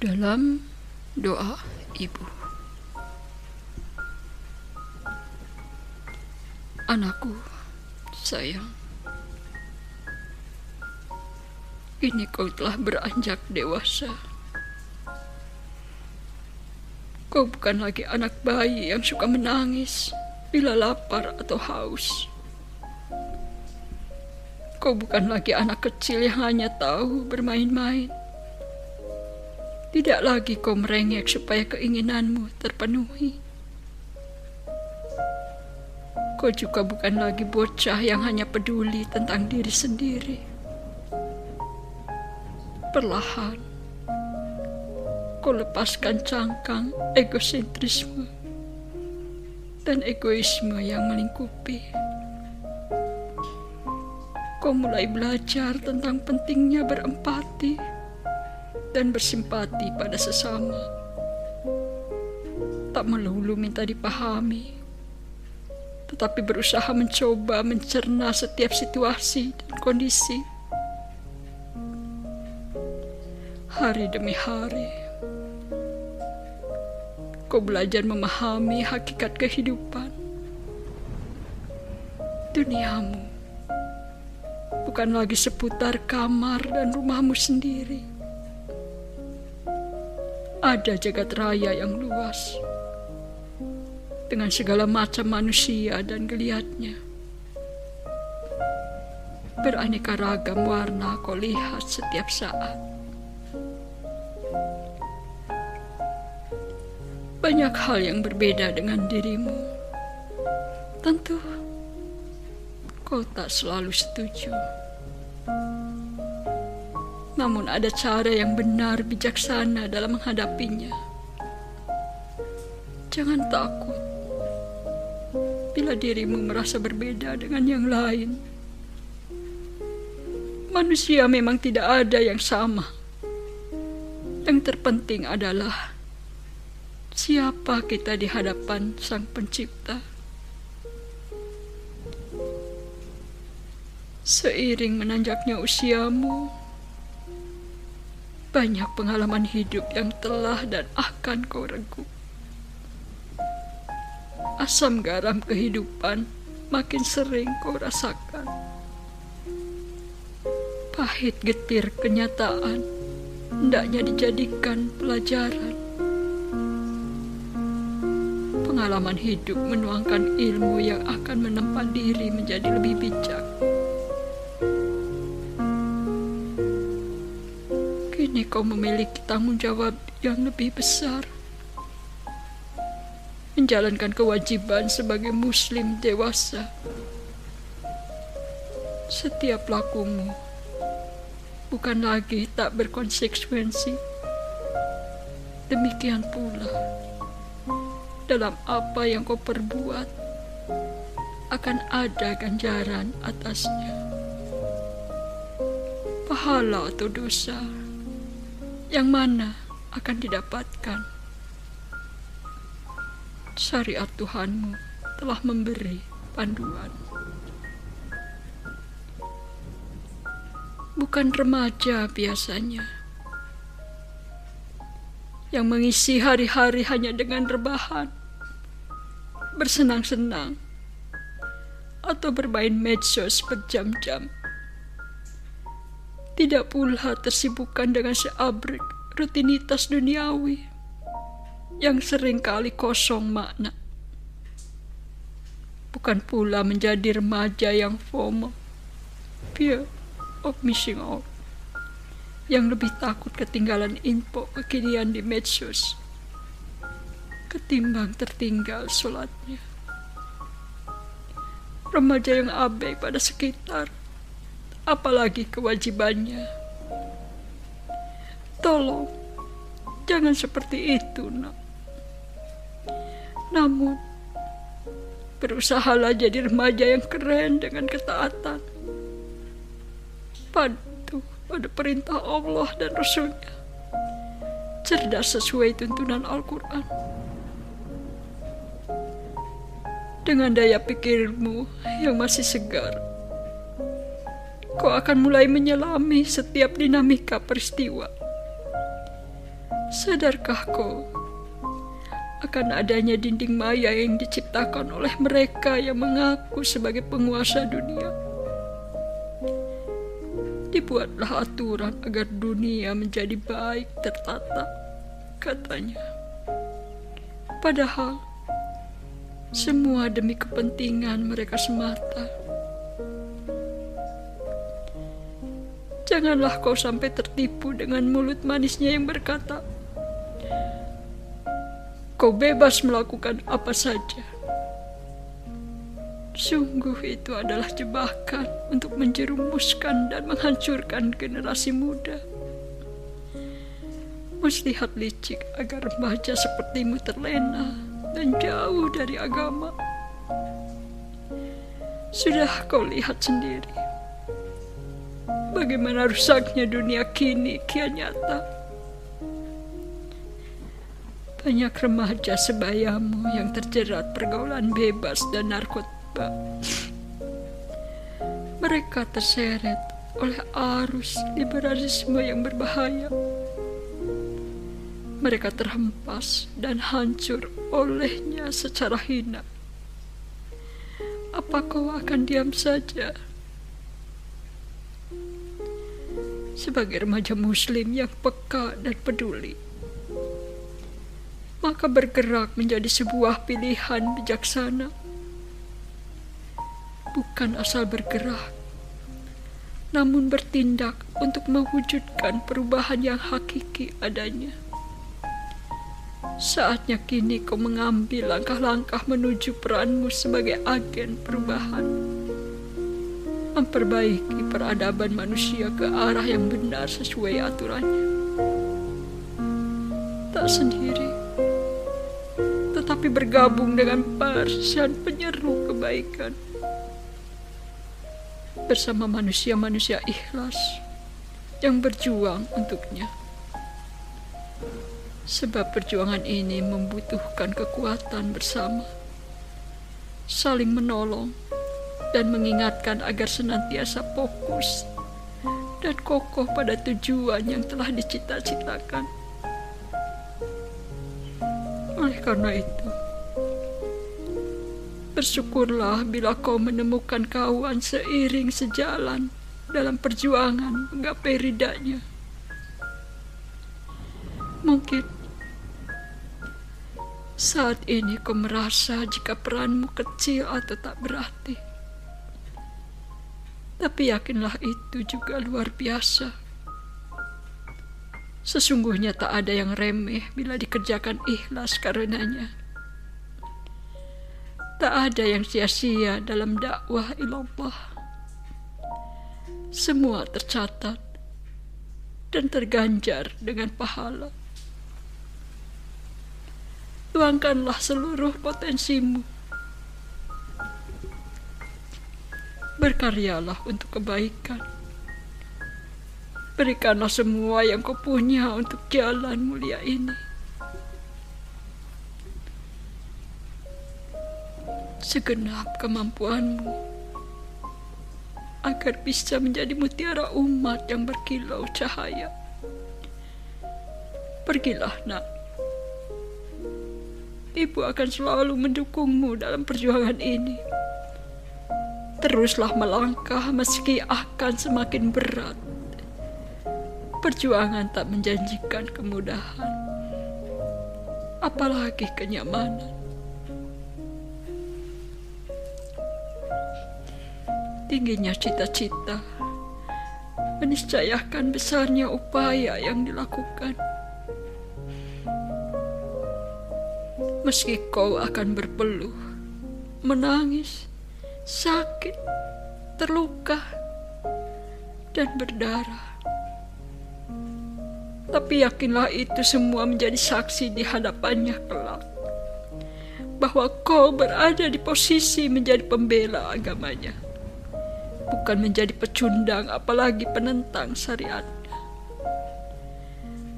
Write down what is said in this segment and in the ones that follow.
Dalam doa ibu, anakku sayang, kini kau telah beranjak dewasa. Kau bukan lagi anak bayi yang suka menangis bila lapar atau haus. Kau bukan lagi anak kecil yang hanya tahu bermain-main. Tidak lagi kau merengek supaya keinginanmu terpenuhi. Kau juga bukan lagi bocah yang hanya peduli tentang diri sendiri. Perlahan, kau lepaskan cangkang egosentrisme dan egoisme yang melingkupi kau mulai belajar tentang pentingnya berempati dan bersimpati pada sesama. Tak melulu minta dipahami, tetapi berusaha mencoba mencerna setiap situasi dan kondisi. Hari demi hari, kau belajar memahami hakikat kehidupan. Duniamu bukan lagi seputar kamar dan rumahmu sendiri. Ada jagat raya yang luas dengan segala macam manusia dan geliatnya. Beraneka ragam warna kau lihat setiap saat. Banyak hal yang berbeda dengan dirimu. Tentu kau tak selalu setuju. Namun ada cara yang benar bijaksana dalam menghadapinya. Jangan takut bila dirimu merasa berbeda dengan yang lain. Manusia memang tidak ada yang sama. Yang terpenting adalah siapa kita di hadapan Sang Pencipta. Seiring menanjaknya usiamu, banyak pengalaman hidup yang telah dan akan kau rengkuh. Asam garam kehidupan makin sering kau rasakan. Pahit getir kenyataan hendaknya dijadikan pelajaran. Pengalaman hidup menuangkan ilmu yang akan menempa diri menjadi lebih bijak. Kau memiliki tanggung jawab yang lebih besar. Menjalankan kewajiban sebagai muslim dewasa. Setiap lakumu bukan lagi tak berkonsekuensi. Demikian pula dalam apa yang kau perbuat akan ada ganjaran atasnya. Pahala atau dosa yang mana akan didapatkan. Syariat Tuhanmu telah memberi panduan. Bukan remaja biasanya yang mengisi hari-hari hanya dengan rebahan, bersenang-senang, atau bermain medsos berjam-jam tidak pula tersibukkan dengan seabrek rutinitas duniawi yang sering kali kosong makna. Bukan pula menjadi remaja yang FOMO, fear of missing out, yang lebih takut ketinggalan info kekinian di medsos ketimbang tertinggal sholatnya. Remaja yang abai pada sekitar apalagi kewajibannya. Tolong, jangan seperti itu, nak. Namun, berusahalah jadi remaja yang keren dengan ketaatan. Patuh pada perintah Allah dan Rasulnya. Cerdas sesuai tuntunan Al-Quran. Dengan daya pikirmu yang masih segar, kau akan mulai menyelami setiap dinamika peristiwa. Sadarkah kau akan adanya dinding maya yang diciptakan oleh mereka yang mengaku sebagai penguasa dunia? Dibuatlah aturan agar dunia menjadi baik tertata, katanya. Padahal semua demi kepentingan mereka semata. Janganlah kau sampai tertipu dengan mulut manisnya yang berkata, "Kau bebas melakukan apa saja." Sungguh, itu adalah jebakan untuk menjerumuskan dan menghancurkan generasi muda. Muslihat licik agar remaja sepertimu terlena dan jauh dari agama. Sudah kau lihat sendiri bagaimana rusaknya dunia kini kian nyata. Banyak remaja sebayamu yang terjerat pergaulan bebas dan narkoba. Mereka terseret oleh arus liberalisme yang berbahaya. Mereka terhempas dan hancur olehnya secara hina. Apa kau akan diam saja? Sebagai remaja muslim yang peka dan peduli. Maka bergerak menjadi sebuah pilihan bijaksana. Bukan asal bergerak, namun bertindak untuk mewujudkan perubahan yang hakiki adanya. Saatnya kini kau mengambil langkah-langkah menuju peranmu sebagai agen perubahan memperbaiki peradaban manusia ke arah yang benar sesuai aturannya. Tak sendiri, tetapi bergabung dengan barisan penyeru kebaikan. Bersama manusia-manusia ikhlas yang berjuang untuknya. Sebab perjuangan ini membutuhkan kekuatan bersama, saling menolong, dan mengingatkan agar senantiasa fokus dan kokoh pada tujuan yang telah dicita-citakan. Oleh karena itu, bersyukurlah bila kau menemukan kawan seiring sejalan dalam perjuangan menggapai ridanya. Mungkin saat ini kau merasa jika peranmu kecil atau tak berarti. Tapi yakinlah itu juga luar biasa. Sesungguhnya tak ada yang remeh bila dikerjakan ikhlas karenanya. Tak ada yang sia-sia dalam dakwah ilallah. Semua tercatat dan terganjar dengan pahala. Tuangkanlah seluruh potensimu berkaryalah untuk kebaikan. Berikanlah semua yang kau punya untuk jalan mulia ini. Segenap kemampuanmu agar bisa menjadi mutiara umat yang berkilau cahaya. Pergilah, nak. Ibu akan selalu mendukungmu dalam perjuangan ini. Teruslah melangkah meski akan semakin berat. Perjuangan tak menjanjikan kemudahan, apalagi kenyamanan. Tingginya cita-cita meniscayakan besarnya upaya yang dilakukan. Meski kau akan berpeluh, menangis, sakit, terluka, dan berdarah. Tapi yakinlah itu semua menjadi saksi di hadapannya kelak. Bahwa kau berada di posisi menjadi pembela agamanya. Bukan menjadi pecundang apalagi penentang syariatnya.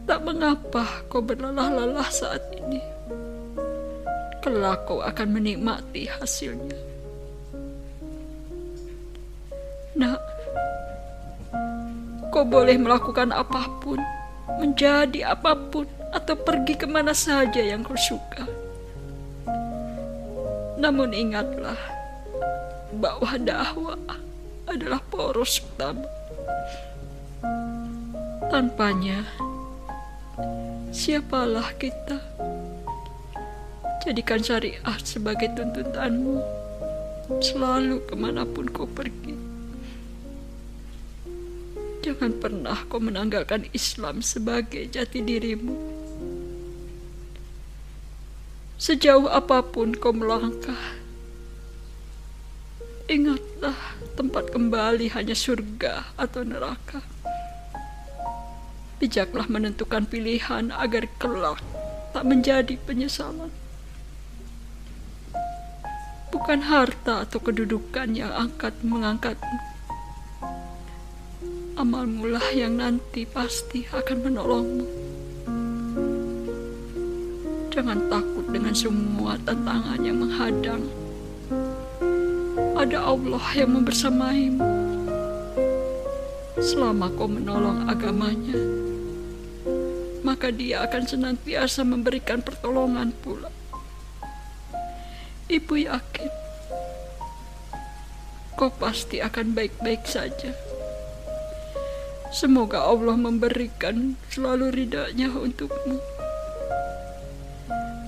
Tak mengapa kau berlelah-lelah saat ini. Kelak kau akan menikmati hasilnya. Nak, kau boleh melakukan apa pun, menjadi apa pun, atau pergi ke mana saja yang kau suka. Namun ingatlah bahwa dakwah adalah poros utama. Tanpanya, siapalah kita? Jadikan syariat sebagai tuntutanmu selalu ke mana pun kau pergi. Jangan pernah kau menanggalkan Islam sebagai jati dirimu. Sejauh apa pun kau melangkah, ingatlah tempat kembali hanya surga atau neraka. Bijaklah menentukan pilihan agar kelak tak menjadi penyesalan. Bukan harta atau kedudukan yang angkat mengangkatmu. Amalmu lah yang nanti pasti akan menolongmu. Jangan takut dengan semua tantangan yang menghadang. Ada Allah yang membersamaimu. Selama kau menolong agamanya maka dia akan senantiasa memberikan pertolongan pula. Ibu yakin kau pasti akan baik-baik saja. Semoga Allah memberikan selalu ridhanya untukmu.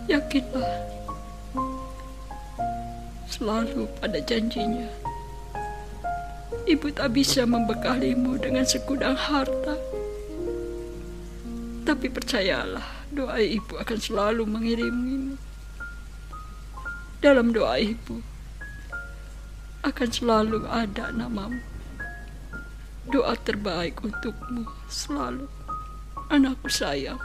Yakinlah selalu pada janjinya. Ibu tak bisa membekalimu dengan segudang harta. Tapi percayalah, doa ibu akan selalu mengirimimu. Dalam doa ibu akan selalu ada namamu. Doa terbaik untukmu selalu, anakku sayang.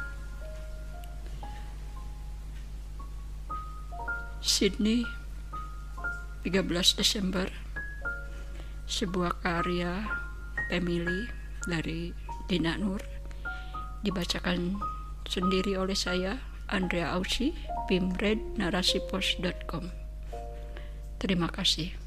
Sydney, 13 Desember. Sebuah karya Emily dari Dina Nur dibacakan sendiri oleh saya Andrea Ausi, pimrednarasipos.com. Terima kasih.